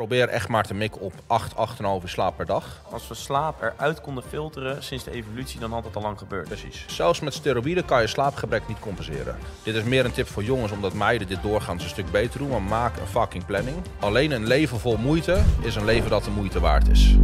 probeer echt maar te mikken op 8, 8,5 uur slaap per dag. Als we slaap eruit konden filteren sinds de evolutie, dan had het al lang gebeurd. Precies. Zelfs met steroïden kan je slaapgebrek niet compenseren. Dit is meer een tip voor jongens, omdat meiden dit doorgaans een stuk beter doen. Maar maak een fucking planning. Alleen een leven vol moeite is een leven dat de moeite waard is.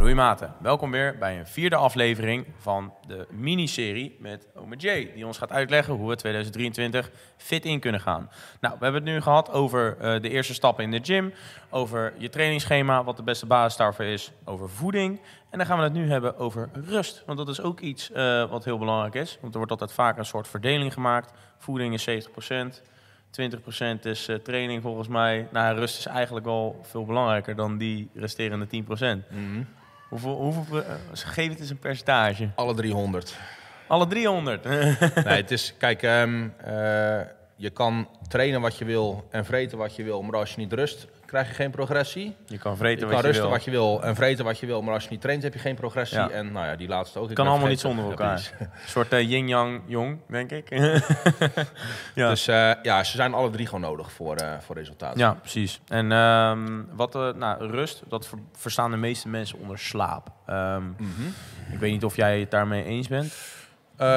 Groeimaten, welkom weer bij een vierde aflevering van de miniserie met Ome J. Die ons gaat uitleggen hoe we 2023 fit in kunnen gaan. Nou, we hebben het nu gehad over eh, de eerste stappen in de gym. Over je trainingsschema, wat de beste basis daarvoor is. Over voeding. En dan gaan we het nu hebben over rust. Want dat is ook iets eh, wat heel belangrijk is. Want er wordt altijd vaak een soort verdeling gemaakt. Voeding is 70%. 20% is uh, training volgens mij. Nou, rust is eigenlijk wel veel belangrijker dan die resterende 10%. Hoeveel, hoeveel uh, geef het eens een percentage? Alle 300. Alle 300? nee, het is, kijk, um, uh, je kan trainen wat je wil en vreten wat je wil, maar als je niet rust, krijg je geen progressie. Je kan vreten je wat kan je rusten wil. wat je wil en vreten wat je wil, maar als je niet traint heb je geen progressie. Ja. En nou ja, die laatste ook. Het kan allemaal niet zonder elkaar. Een soort uh, yin-yang jong, denk ik. ja. Dus uh, ja, ze zijn alle drie gewoon nodig voor, uh, voor resultaten. ja, precies. En um, wat, nou, rust, dat ver verstaan de meeste mensen onder slaap. Um, mm -hmm. Ik weet niet of jij het daarmee eens bent.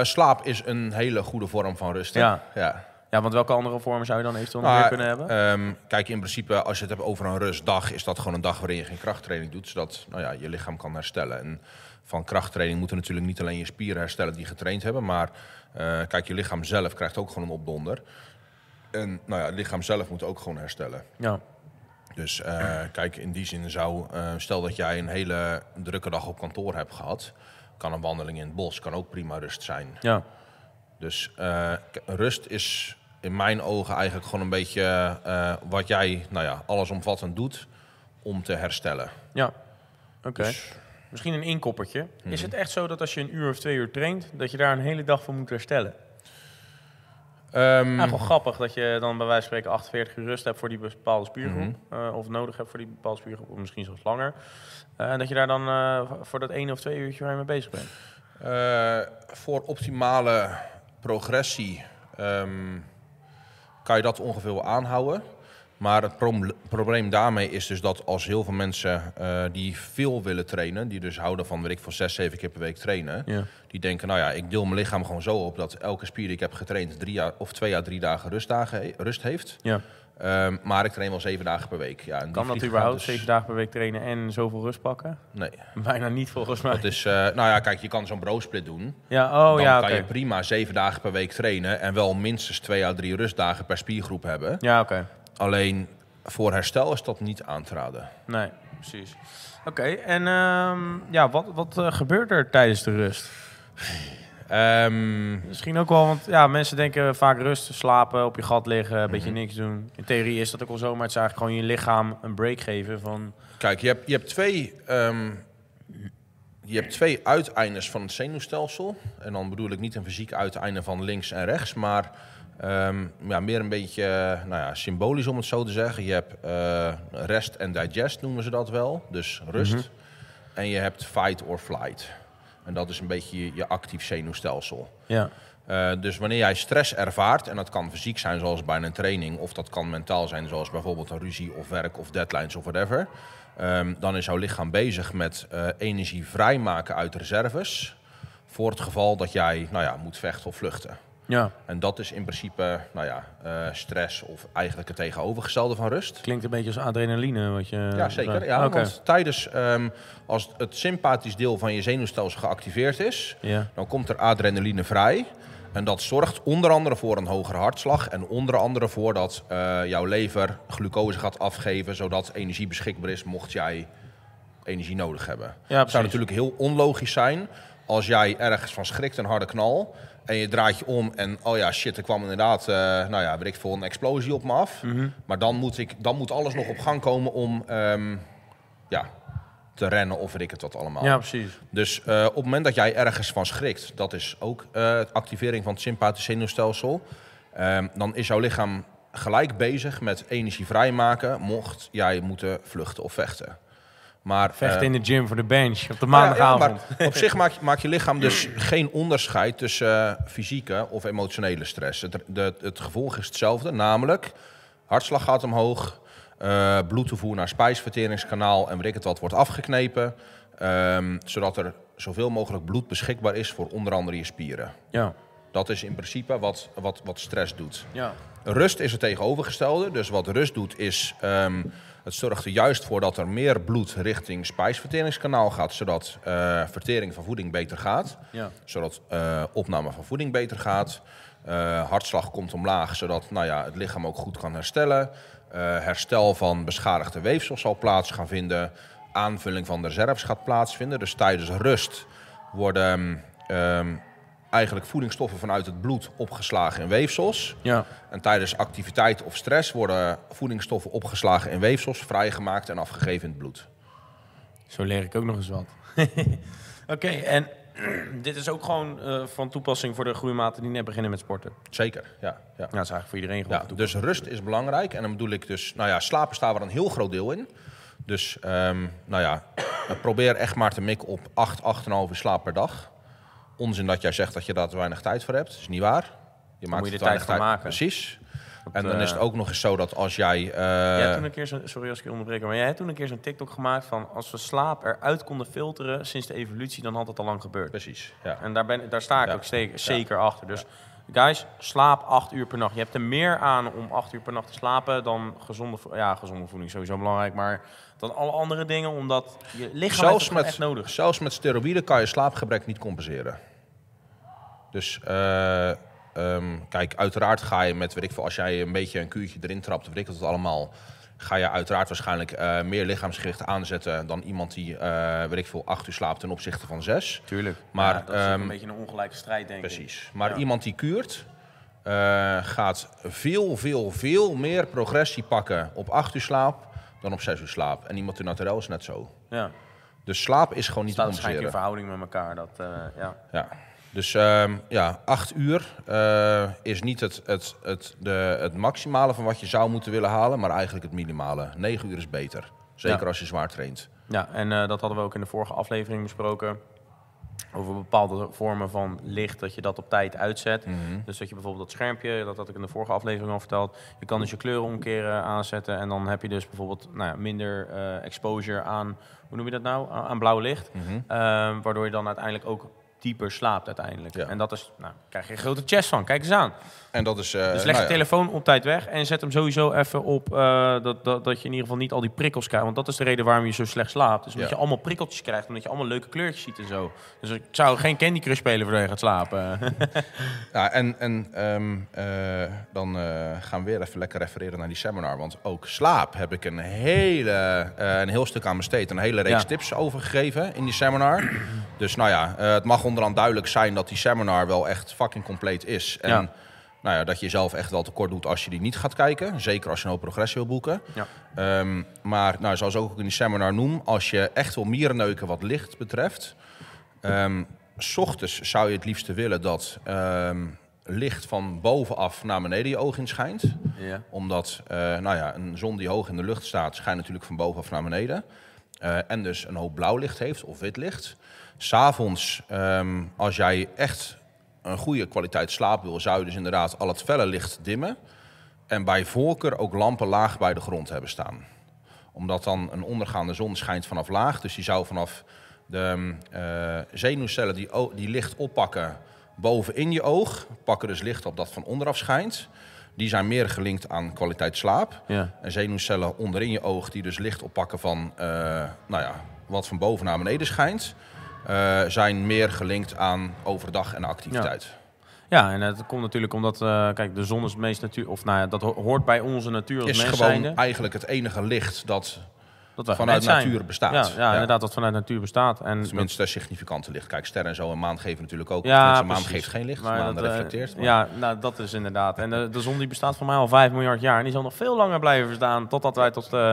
Slaap is een hele goede vorm van rust. Ja. ja. Ja, want welke andere vormen zou je dan eventueel nog meer kunnen hebben? Um, kijk, in principe, als je het hebt over een rustdag, is dat gewoon een dag waarin je geen krachttraining doet, zodat nou ja, je lichaam kan herstellen. En van krachttraining moeten natuurlijk niet alleen je spieren herstellen die getraind hebben, maar uh, kijk, je lichaam zelf krijgt ook gewoon een opdonder. En nou ja, het lichaam zelf moet ook gewoon herstellen. Ja. Dus uh, kijk, in die zin zou, uh, stel dat jij een hele drukke dag op kantoor hebt gehad, kan een wandeling in het bos kan ook prima rust zijn. Ja. Dus rust is in mijn ogen eigenlijk gewoon een beetje uh, wat jij, nou ja, allesomvattend doet om te herstellen. Ja, oké. Okay. Dus, Misschien een inkoppertje. Mm Mhm. -hmm. Is het echt zo dat als je een uur of twee uur traint, dat je daar een hele dag voor moet herstellen? Um, ja, gewoon grappig dat je dan bij wijze van spreken 48 uur rust hebt voor die bepaalde spiergroep. Mhm. Mm -hmm. uh, of nodig hebt voor die bepaalde spiergroep, of misschien zelfs langer. Uh, en dat je daar dan uh, voor dat één of twee uurtje waar je mee bezig bent. Eh, voor optimale progressie um, kan je dat ongeveer wel aanhouden. Maar het pro probleem daarmee is dus dat als heel veel mensen uh, die veel willen trainen, die dus houden van, weet ik, van zes, zeven keer per week trainen, ja. die denken, nou ja, ik deel mijn lichaam gewoon zo op dat elke spier die ik heb getraind drie jaar, of twee à drie dagen rustdagen rust heeft. Ja. Um, maar ik train wel zeven dagen per week. Ja, en kan dat überhaupt, dus... zeven dagen per week trainen en zoveel rust pakken? Nee. Bijna niet volgens mij. Dat is, uh, nou ja, kijk, je kan zo'n bro-split doen. Ja, oh Dan ja, kan okay. je prima zeven dagen per week trainen en wel minstens twee à drie rustdagen per spiergroep hebben. Ja, oké. Okay. Alleen voor herstel is dat niet aan te raden. Nee, precies. Oké, okay, en um, ja, wat, wat uh, gebeurt er tijdens de rust? Um, Misschien ook wel, want ja, mensen denken vaak rust, slapen, op je gat liggen, een beetje mm -hmm. niks doen. In theorie is dat ook wel zo, maar het is eigenlijk gewoon je lichaam een break geven van... Kijk, je hebt, je hebt twee... Um, je hebt twee uiteindes van het zenuwstelsel. En dan bedoel ik niet een fysiek uiteinde van links en rechts, maar um, ja, meer een beetje nou ja, symbolisch om het zo te zeggen. Je hebt uh, rest en digest noemen ze dat wel, dus rust. Mm -hmm. En je hebt fight or flight. En dat is een beetje je, je actief zenuwstelsel. Ja. Uh, dus wanneer jij stress ervaart, en dat kan fysiek zijn zoals bij een training, of dat kan mentaal zijn zoals bijvoorbeeld een ruzie of werk of deadlines of whatever, um, dan is jouw lichaam bezig met uh, energie vrijmaken uit reserves voor het geval dat jij nou ja, moet vechten of vluchten. Ja. En dat is in principe nou ja, uh, stress of eigenlijk het tegenovergestelde van rust. Klinkt een beetje als adrenaline wat je. Ja, zeker. Ja, okay. Want tijdens um, als het sympathisch deel van je zenuwstelsel geactiveerd is, ja. dan komt er adrenaline vrij. En dat zorgt onder andere voor een hogere hartslag en onder andere voor dat uh, jouw lever glucose gaat afgeven, zodat energie beschikbaar is mocht jij energie nodig hebben. Ja, het zou natuurlijk heel onlogisch zijn als jij ergens van schrikt een harde knal en je draait je om en oh ja, shit, er kwam inderdaad, uh, nou ja, weet ik veel, een explosie op me af. Mm -hmm. Maar dan moet, ik, dan moet alles nog op gang komen om um, ja, te rennen of weet ik het wat allemaal. Ja, precies. Dus uh, op het moment dat jij ergens van schrikt, dat is ook uh, activering van het sympathisch zenuwstelsel, um, dan is jouw lichaam gelijk bezig met energie vrijmaken, mocht jij moeten vluchten of vechten. Maar, Vechten uh, in de gym voor de bench op de maandagavond. Ja, op zich maakt maak je lichaam dus geen onderscheid tussen uh, fysieke of emotionele stress. Het, de, het gevolg is hetzelfde, namelijk hartslag gaat omhoog, eh bloedtoevoer naar spijsverteringskanaal en weet ik het wat wordt afgeknepen. ehm, zodat er zoveel mogelijk bloed beschikbaar is voor onder andere je spieren. Ja. Dat is in principe wat, wat, wat stress doet. Ja. Rust is het tegenovergestelde. Dus wat rust doet is, ehm, het zorgt er juist voor dat er meer bloed richting spijsverteringskanaal gaat, zodat eh, vertering van voeding beter gaat, Ja. zodat eh, opname van voeding beter gaat. Eh, hartslag komt omlaag, zodat nou ja, het lichaam ook goed kan herstellen. Herstel van beschadigde weefsel zal plaats gaan vinden. Aanvulling van de reserves gaat plaatsvinden. Dus tijdens rust worden ehm, eigenlijk voedingsstoffen vanuit het bloed opgeslagen in weefsels. Ja. En tijdens activiteit of stress worden voedingsstoffen opgeslagen in weefsels, vrijgemaakt en afgegeven in het bloed. Zo leer ik ook nog eens wat. Oké, en dit is ook gewoon eh, van toepassing voor de groeimaten die net beginnen met sporten. Zeker, ja. ja. Ja, dat is eigenlijk voor iedereen gewoon Ja, dus rust is belangrijk. En dan bedoel ik dus, nou ja, slapen staat er een heel groot deel in. Dus, ehm, nou ja, probeer echt maar te mikken op 8, 8,5 uur slaap per dag. Onzin dat jij zegt dat je daar te weinig tijd voor hebt. Dat is niet waar. Je moet je te tijd voor maken. Precies. Dat, En dan is het eh, ook nog eens zo dat als jij... eh, Jij hebt toen een keer zo, sorry als ik je onderbreek, maar jij hebt toen een keer zo'n TikTok gemaakt van als we slaap eruit konden filteren sinds de evolutie, dan had het al lang gebeurd. Precies, ja. En daar, ben, daar sta ik Ja. ook steek- zeker achter. Dus guys, slaap acht uur per nacht. Je hebt er meer aan om acht uur per nacht te slapen dan gezonde, ja, gezonde voeding, sowieso belangrijk, maar dan alle andere dingen, omdat je lichaam heeft zelfs met, echt nodig. zelfs met steroïden kan je slaapgebrek niet compenseren. Dus eh, ehm, kijk, uiteraard ga je met, weet ik veel, als jij een beetje een kuurtje erin trapt, weet ik wat het allemaal, ga je uiteraard waarschijnlijk eh, meer lichaamsgewicht aanzetten dan iemand die, eh weet ik veel, acht uur slaapt ten opzichte van zes. Tuurlijk. Maar, dat is ook ehm, een beetje een ongelijke strijd, denk ik. Precies. Maar Ja. iemand die kuurt, eh, gaat veel, veel, veel meer progressie pakken op acht uur slaap dan op zes uur slaap. En iemand in naturel is net zo. Ja. Dus slaap is gewoon niet te Staat waarschijnlijk in compenseren. verhouding met elkaar. Dat, eh, ja. Ja. Dus ehm, ja, acht uur eh, is niet het, het, het, de, het maximale van wat je zou moeten willen halen, maar eigenlijk het minimale. Negen uur is beter. Zeker Ja. als je zwaar traint. Ja, en eh, dat hadden we ook in de vorige aflevering besproken. Over bepaalde vormen van licht, dat je dat op tijd uitzet. Mhm. Dus dat je bijvoorbeeld dat schermpje, dat had ik in de vorige aflevering al verteld. Je kan dus je kleuren omkeren aanzetten. En dan heb je dus bijvoorbeeld nou ja, minder eh, exposure aan, hoe noem je dat nou? Aan, aan blauw licht. Mhm. Ehm, waardoor je dan uiteindelijk ook dieper slaapt uiteindelijk. Ja. En dat is, nou, krijg je een grote chest van. Kijk eens aan. En dat is. eh, Dus leg nou je ja, telefoon op tijd weg en zet hem sowieso even op eh, dat, dat, dat je in ieder geval niet al die prikkels krijgt. Want dat is de reden waarom je zo slecht slaapt. Dus omdat Ja. je allemaal prikkeltjes krijgt, omdat je allemaal leuke kleurtjes ziet en zo. Dus ik zou geen Candy Crush spelen voordat je gaat slapen. Ja, en, en ehm, eh, dan gaan we weer even lekker refereren naar die seminar. Want ook slaap heb ik een, hele, een heel stuk aan besteed. Een hele reeks tips over gegeven in die seminar. Dus nou ja, het mag onderaan duidelijk zijn dat die seminar wel echt fucking compleet is. En Ja. nou ja, dat je jezelf echt wel tekort doet als je die niet gaat kijken. Zeker als je een hoop progressie wil boeken. Ja. Ehm, maar nou, zoals ik ook in die seminar noem, als je echt wil mierenneuken wat licht betreft... Ehm, s ochtends zou je het liefste willen dat ehm, licht van bovenaf naar beneden je oog in schijnt. ja. Omdat eh, nou ja, een zon die hoog in de lucht staat, schijnt natuurlijk van bovenaf naar beneden. Eh, en dus een hoop blauw licht heeft of wit licht. S'avonds, ehm als jij echt een goede kwaliteit slaap wil, zou je dus inderdaad al het felle licht dimmen. En bij voorkeur ook lampen laag bij de grond hebben staan. Omdat dan een ondergaande zon schijnt vanaf laag. Dus die zou vanaf de eh, zenuwcellen die, die licht oppakken bovenin je oog, pakken dus licht op dat van onderaf schijnt. Die zijn meer gelinkt aan kwaliteit slaap. Ja. En zenuwcellen onderin je oog die dus licht oppakken van eh, nou ja, wat van boven naar beneden schijnt. Eh, zijn meer gelinkt aan overdag en activiteit. ja, en het komt natuurlijk omdat, eh, kijk, de zon is het meest natuur, of nou ja, dat ho- hoort bij onze natuur als Is mens gewoon zijnde, eigenlijk het enige licht dat dat vanuit natuur bestaat. Ja, ja, inderdaad, dat vanuit natuur bestaat. En dat- Tenminste, significante licht. Kijk, sterren en zo en maan geven natuurlijk ook. Ja, Ja, maan geeft geen licht, Maar maan dat, eh, reflecteert. maar- Ja, nou, dat is inderdaad. En de, de zon die bestaat voor mij al 5 miljard jaar. En die zal nog veel langer blijven bestaan totdat wij tot, eh,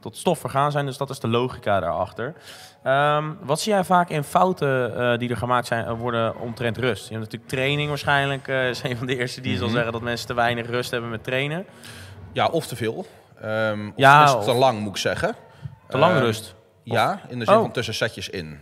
tot stof vergaan zijn. Dus dat is de logica daarachter. Ehm, wat zie jij vaak in fouten eh, die er gemaakt zijn, eh, worden omtrent rust? Je hebt natuurlijk training waarschijnlijk. eh is een van de eerste die zal Mhm. zeggen dat mensen te weinig rust hebben met trainen. Ja, of te veel. Ehm of Ja, te lang, moet ik zeggen. Te lang Ehm, rust. Ja, in de zin Oh. van tussen setjes in.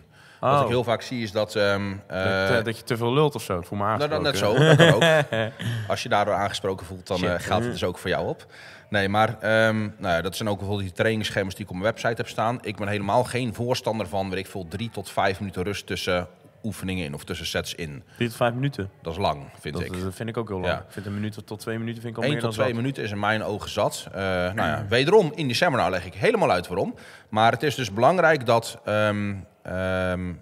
Wat Oh. ik heel vaak zie is dat... ehm, Dat, eh, eh, dat je te veel lult of zo. Voel me nou, aangesproken. dat net zo, dat kan ook. Als je daardoor aangesproken voelt, dan Shit. eh, geldt het dus ook voor jou op. Nee, maar ehm, nou ja, dat zijn ook bijvoorbeeld die trainingsschema's die ik op mijn website heb staan. Ik ben helemaal geen voorstander van, weet ik veel, drie tot vijf minuten rust tussen oefeningen in of tussen sets in. Drie tot vijf minuten. Dat is lang, vind Dat, ik. dat vind ik ook heel lang. Ja. Ik vind een minuut tot twee minuten vind ik al 1 meer tot dan 2 zat. minuten is in mijn ogen zat. Eh, nou ja, wederom, in die seminar leg ik helemaal uit waarom. Maar het is dus belangrijk dat ehm, ehm,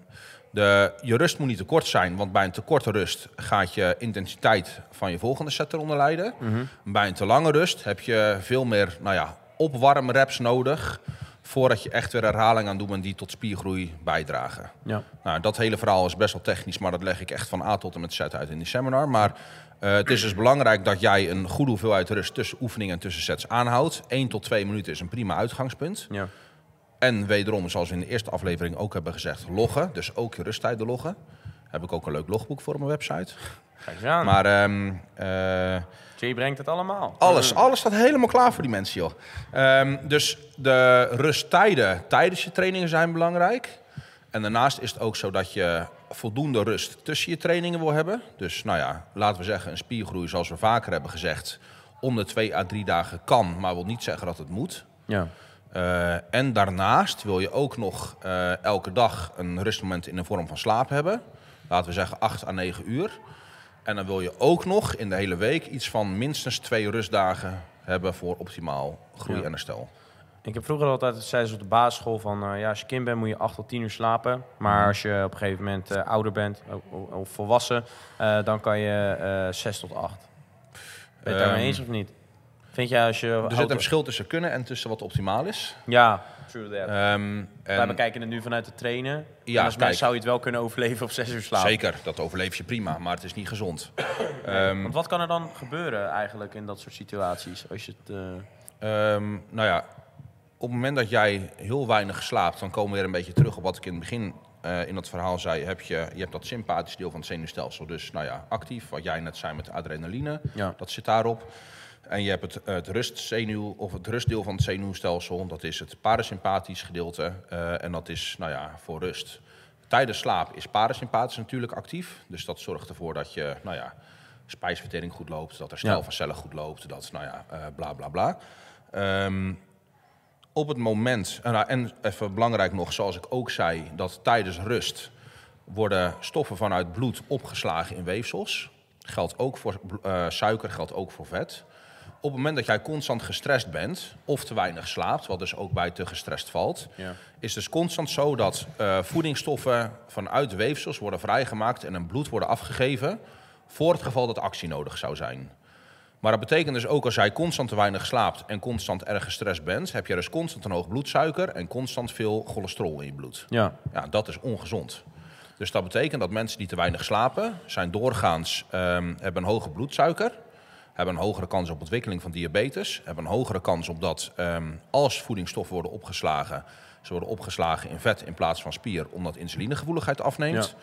de, je rust moet niet te kort zijn. Want bij een te korte rust gaat je intensiteit van je volgende set eronder lijden. Mhm. Bij een te lange rust heb je veel meer nou ja, opwarmreps nodig... voordat je echt weer herhaling aan doet en die tot spiergroei bijdragen. Ja. Nou, dat hele verhaal is best wel technisch, maar dat leg ik echt van A tot en met Z uit in die seminar. Maar eh, het is dus belangrijk dat jij een goede hoeveelheid rust tussen oefeningen en tussen sets aanhoudt. 1 tot 2 minuten is een prima uitgangspunt. Ja. En wederom, zoals we in de eerste aflevering ook hebben gezegd, loggen. Dus ook je rusttijden loggen. Heb ik ook een leuk logboek voor op mijn website. Kijk eens aan. Maar eh, Jay brengt het allemaal. alles, alles staat helemaal klaar voor die mensen, joh. Ehm, dus de rusttijden tijdens je trainingen zijn belangrijk. En daarnaast is het ook zo dat je voldoende rust tussen je trainingen wil hebben. Dus nou ja, laten we zeggen een spiergroei zoals we vaker hebben gezegd... om de twee à drie dagen kan, maar wil niet zeggen dat het moet. Ja. Eh, en daarnaast wil je ook nog eh, elke dag een rustmoment in de vorm van slaap hebben. Laten we zeggen 8 à 9 uur. En dan wil je ook nog in de hele week iets van minstens twee rustdagen hebben voor optimaal groei Ja. en herstel. Ik heb vroeger altijd, zeiden ze op de basisschool, van eh, ja, als je kind bent moet je 8 tot 10 uur slapen. Maar Mhm. als je op een gegeven moment eh, ouder bent of volwassen, eh, dan kan je eh 6 tot 8. Ben je het daarmee Ehm, eens of niet? Vind jij als je... Er zit een verschil tussen kunnen en tussen wat optimaal is. Ja, true that. Ehm, Wij en bekijken het nu vanuit het trainen. Ja, en als kijk. zou je het wel kunnen overleven op 6 uur slaap. zeker, dat overleef je prima, maar het is niet gezond. Want wat kan er dan gebeuren eigenlijk in dat soort situaties? Als je het... eh, Ehm, nou ja, op het moment dat jij heel weinig slaapt, dan komen we weer een beetje terug op wat ik in het begin eh, in dat verhaal zei. Heb je, je hebt dat sympathische deel van het zenuwstelsel. Dus nou ja, actief, wat jij net zei met adrenaline, Ja. dat zit daarop. En je hebt het, het rustzenuw of het rustdeel van het zenuwstelsel. Dat is het parasympathisch gedeelte. eh, en dat is nou ja, voor rust. Tijdens slaap is parasympathisch natuurlijk actief. Dus dat zorgt ervoor dat je nou ja, spijsvertering goed loopt. Dat er herstel Ja. van cellen goed loopt. Dat nou ja, eh, bla bla bla. Ehm, op het moment, en, nou, en even belangrijk nog, zoals ik ook zei, dat tijdens rust worden stoffen vanuit bloed opgeslagen in weefsels. Geldt ook voor eh, suiker, geldt ook voor vet. Op het moment dat jij constant gestrest bent of te weinig slaapt, wat dus ook bij te gestrest valt, ja. is dus constant zo dat eh, voedingsstoffen vanuit weefsels worden vrijgemaakt en in bloed worden afgegeven voor het geval dat actie nodig zou zijn. Maar dat betekent dus ook als jij constant te weinig slaapt en constant erg gestrest bent, heb je dus constant een hoog bloedsuiker en constant veel cholesterol in je bloed. Ja. Ja, dat is ongezond. Dus dat betekent dat mensen die te weinig slapen, zijn doorgaans, ehm, hebben een hoge bloedsuiker, hebben een hogere kans op ontwikkeling van diabetes, hebben een hogere kans op dat ehm, als voedingsstoffen worden opgeslagen, ze worden opgeslagen in vet in plaats van spier, omdat insulinegevoeligheid afneemt.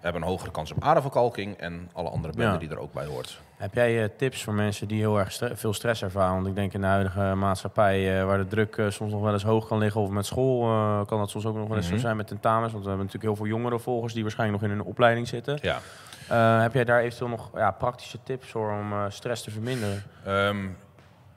Hebben een hogere kans op aderverkalking en alle andere benden Ja. die er ook bij hoort. Heb jij eh, tips voor mensen die heel erg stre- veel stress ervaren? Want ik denk in de huidige maatschappij, eh, waar de druk eh, soms nog wel eens hoog kan liggen, of met school kan dat soms ook nog wel eens Mhm. zo zijn met tentamens. Want we hebben natuurlijk heel veel jongere volgers die waarschijnlijk nog in hun opleiding zitten. Ja. Eh, heb jij daar eventueel nog ja, praktische tips voor om eh, stress te verminderen? Ehm,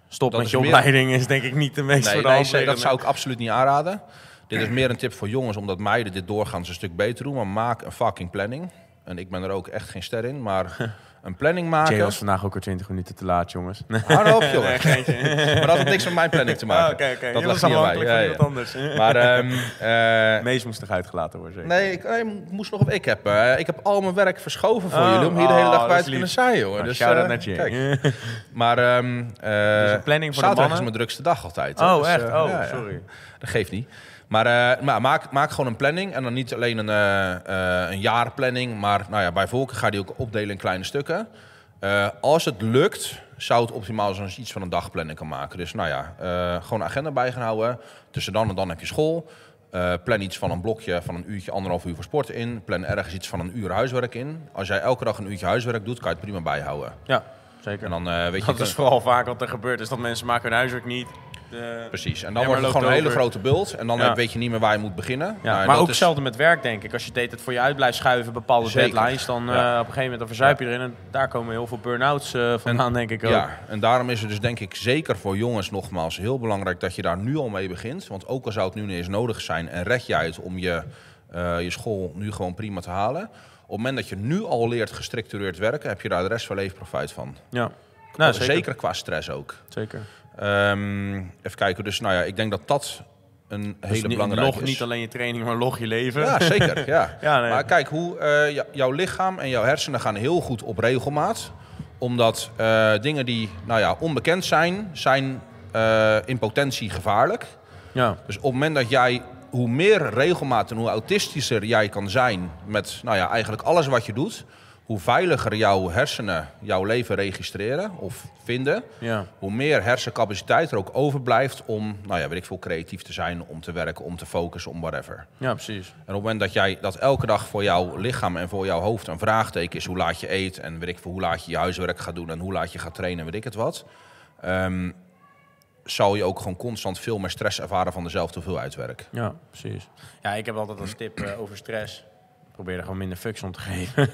Stop met je meer- opleiding is denk ik niet de meest Nee, voor de nee hand ze- dat zou ik absoluut niet aanraden. Dit is meer een tip voor jongens, omdat meiden dit doorgaans een stuk beter doen. Maar maak een fucking planning. En ik ben er ook echt geen ster in, maar een planning Jay maken. was vandaag ook weer 20 minuten te laat, jongens. Hou nou op, maar dat heeft niks met mijn planning te maken. Oh. Dat Je lag was niet Ja, ja. iemand anders. Maar ehm, eh, Mees moest toch uitgelaten worden, zeker? nee, ik, nee, ik moest nog op. Ik heb, eh, ik heb al mijn werk verschoven voor Oh, jullie om hier de hele oh, dag bij te kunnen zijn, jongen. Nou, Dus, shout-out eh, naar Jay. Maar eh, Dus een planning voor de zaterdag mannen? is mijn drukste dag altijd. Oh, Dus, echt? eh, Oh, sorry. Dat geeft niet. Maar, eh, maar maak, maak gewoon een planning. En dan niet alleen een, eh, een jaarplanning. Maar nou ja, bij volken ga je die ook opdelen in kleine stukken. Als het lukt, zou het optimaal zijn als je iets van een dagplanning kan maken. Dus nou ja, gewoon een agenda bij gaan houden. Tussen dan en dan heb je school. Plan iets van een blokje van een uurtje, anderhalf uur voor sport in. Plan ergens iets van een uur huiswerk in. Als jij elke dag een uurtje huiswerk doet, kan je het prima bijhouden. Ja, zeker. En dan weet je... dat is vooral vaak wat er gebeurt, is dat mensen maken hun huiswerk niet. De- Precies. En dan wordt het gewoon een hele grote bult. En dan Ja. weet je niet meer waar je moet beginnen. Ja, Nou, maar ook is- hetzelfde met werk, denk ik. Als je het het voor je uit blijft schuiven, bepaalde Zeker. deadlines, dan eh, op een gegeven moment dan verzuip je erin. En daar komen heel veel burn-outs eh, vandaan, denk ik ook. Ja, en daarom is het dus denk ik zeker voor jongens nogmaals heel belangrijk dat je daar nu al mee begint. Want ook al zou het nu niet eens nodig zijn en red jij het om je, eh, je school nu gewoon prima te halen. Op het moment dat je nu al leert gestructureerd werken, heb je daar de rest van je leven profijt van. Ja. Nou, zeker. zeker. qua stress ook. zeker. Ehm, even kijken, dus nou ja, ik denk dat dat een Dus hele belangrijke log is. niet alleen je training, maar log je leven. Ja, zeker. Ja. Ja, nee. Maar kijk, hoe, eh, jou- jouw lichaam en jouw hersenen gaan heel goed op regelmaat. Omdat eh, dingen die nou ja, onbekend zijn, zijn eh, in potentie gevaarlijk. ja. Dus op het moment dat jij, hoe meer regelmaat en hoe autistischer jij kan zijn met nou ja, eigenlijk alles wat je doet, hoe veiliger jouw hersenen jouw leven registreren of vinden, ja. hoe meer hersencapaciteit er ook overblijft om, nou ja, weet ik veel, creatief te zijn, om te werken, om te focussen, om whatever. Ja, precies. En op het moment dat jij dat elke dag voor jouw lichaam en voor jouw hoofd een vraagteken is hoe laat je eet en weet ik veel, hoe laat je je huiswerk gaat doen en hoe laat je gaat trainen en weet ik het wat, ehm, zal je ook gewoon constant veel meer stress ervaren van dezelfde hoeveelheid werk. Ja, precies. Ja, ik heb altijd als tip eh, over stress. Probeer er gewoon minder fucks om te geven.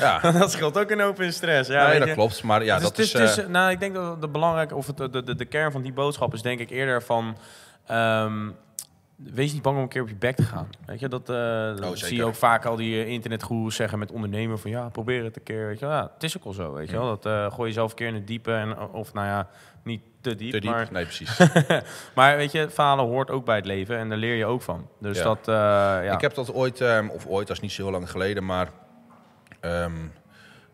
Ja, dat scheelt ook een hoop in stress. Ja, nee, dat je. klopt. Maar ja, dat is, eh, nou, ik denk dat de belangrijke, of het, de, de, de kern van die boodschap is denk ik eerder van... ehm, wees niet bang om een keer op je bek te gaan. Weet je, dat, eh, Oh, zie je ook vaak al die internetgoeroes zeggen met ondernemen van ja, probeer het een keer. Weet je, ja, het is ook al zo, weet je wel. Dat eh, gooi jezelf een keer in het diepe en of nou ja, niet te diep, te diep. maar Nee, precies. maar weet je, falen hoort ook bij het leven en daar leer je ook van. Dus Ja. dat, ja. Ik heb dat ooit, ehm, of ooit, dat is niet zo heel lang geleden, maar ehm,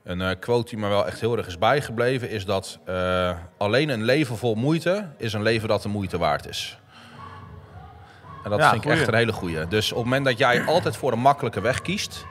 een quote die me wel echt heel erg is bijgebleven, is dat alleen een leven vol moeite is een leven dat de moeite waard is. En dat Ja, vind ik echt een hele goeie. Dus op het moment dat jij altijd voor een makkelijke weg kiest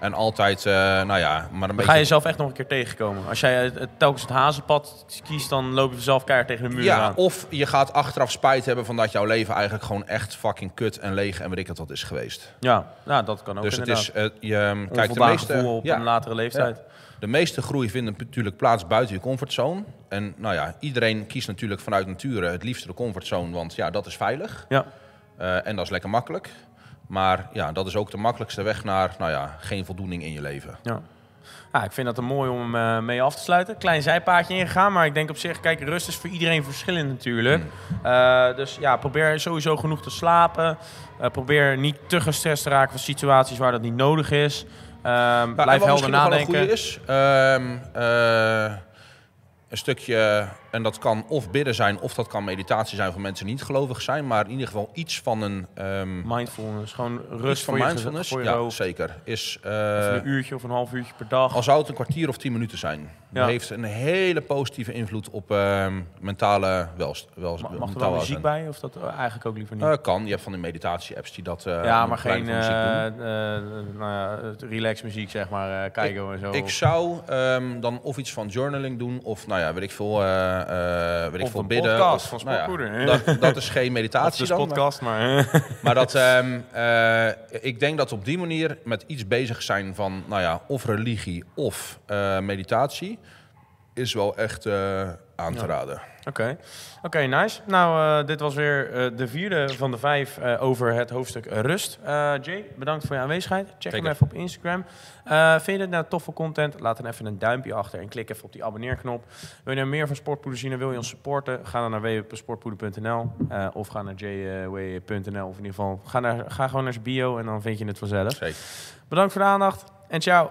en altijd, eh, nou ja, maar een Dan beetje... ga je jezelf echt nog een keer tegenkomen. Als jij het, telkens het hazenpad kiest, dan loop je zelf keihard tegen de muur Ja, aan. of je gaat achteraf spijt hebben van dat jouw leven eigenlijk gewoon echt fucking kut en leeg en weet ik het wat is geweest. Ja, nou, dat kan ook dus het is, eh, je, kijk, de Onvoldaan meeste, op ja, een latere leeftijd. De meeste groei vindt natuurlijk plaats buiten je comfortzone. En nou ja, iedereen kiest natuurlijk vanuit nature het liefste de comfortzone, want ja, dat is veilig. Ja. Eh, en dat is lekker makkelijk. Maar ja, dat is ook de makkelijkste weg naar, nou ja, geen voldoening in je leven. Ja. Ja, ik vind dat een mooi om eh, mee af te sluiten. Klein zijpaadje ingegaan, maar ik denk op zich, kijk, rust is voor iedereen verschillend natuurlijk. Mm. Eh, dus ja, probeer sowieso genoeg te slapen. Probeer niet te gestrest te raken van situaties waar dat niet nodig is. Ehm, Ja, en blijf wat helder nadenken. een goede is, ehm, eh, een stukje, en dat kan of bidden zijn, of dat kan meditatie zijn voor mensen die niet gelovig zijn, maar in ieder geval iets van een... ehm, Mindfulness, gewoon iets rust van je, mindfulness. voor je ja, hoofd. zeker. Is, eh, een uurtje of een half uurtje per dag. Al zou het een kwartier of tien minuten zijn. Ja. Dat heeft een hele positieve invloed op ehm, mentale welst wel, Ma- Mag er wel muziek welzijn. bij? Of dat eh, eigenlijk ook liever niet? Eh, kan. Je hebt van die meditatie-apps die dat ja, maar geen nou relax muziek, zeg maar, Keigo en zo. Ik zou ehm, dan of iets van journaling doen, of nou ja, weet ik veel, eh, weet ik veel een bidden. podcast of, van nou ja, Sportpoeder. dat, dat is geen meditatie dus dan. maar- podcast, maar... Maar dat, ehm, eh, ik denk dat op die manier met iets bezig zijn van, nou ja, of religie of eh, meditatie, is wel echt aan te raden. Oké, Oké, nice. Nou, eh, dit was weer eh, de vierde van de vijf eh, over het hoofdstuk rust. Jay, bedankt voor je aanwezigheid. Check hem even op Instagram. Vind je dit nou toffe content? Laat dan even een duimpje achter en klik even op die abonneerknop. Wil je nou meer van Sportpoeder zien en wil je ons supporten? Ga dan naar www.sportpoeder.nl of ga naar jway.nl of in ieder geval ga, naar, ga gewoon naar zijn bio en dan vind je het vanzelf. Zeker. Bedankt voor de aandacht en ciao.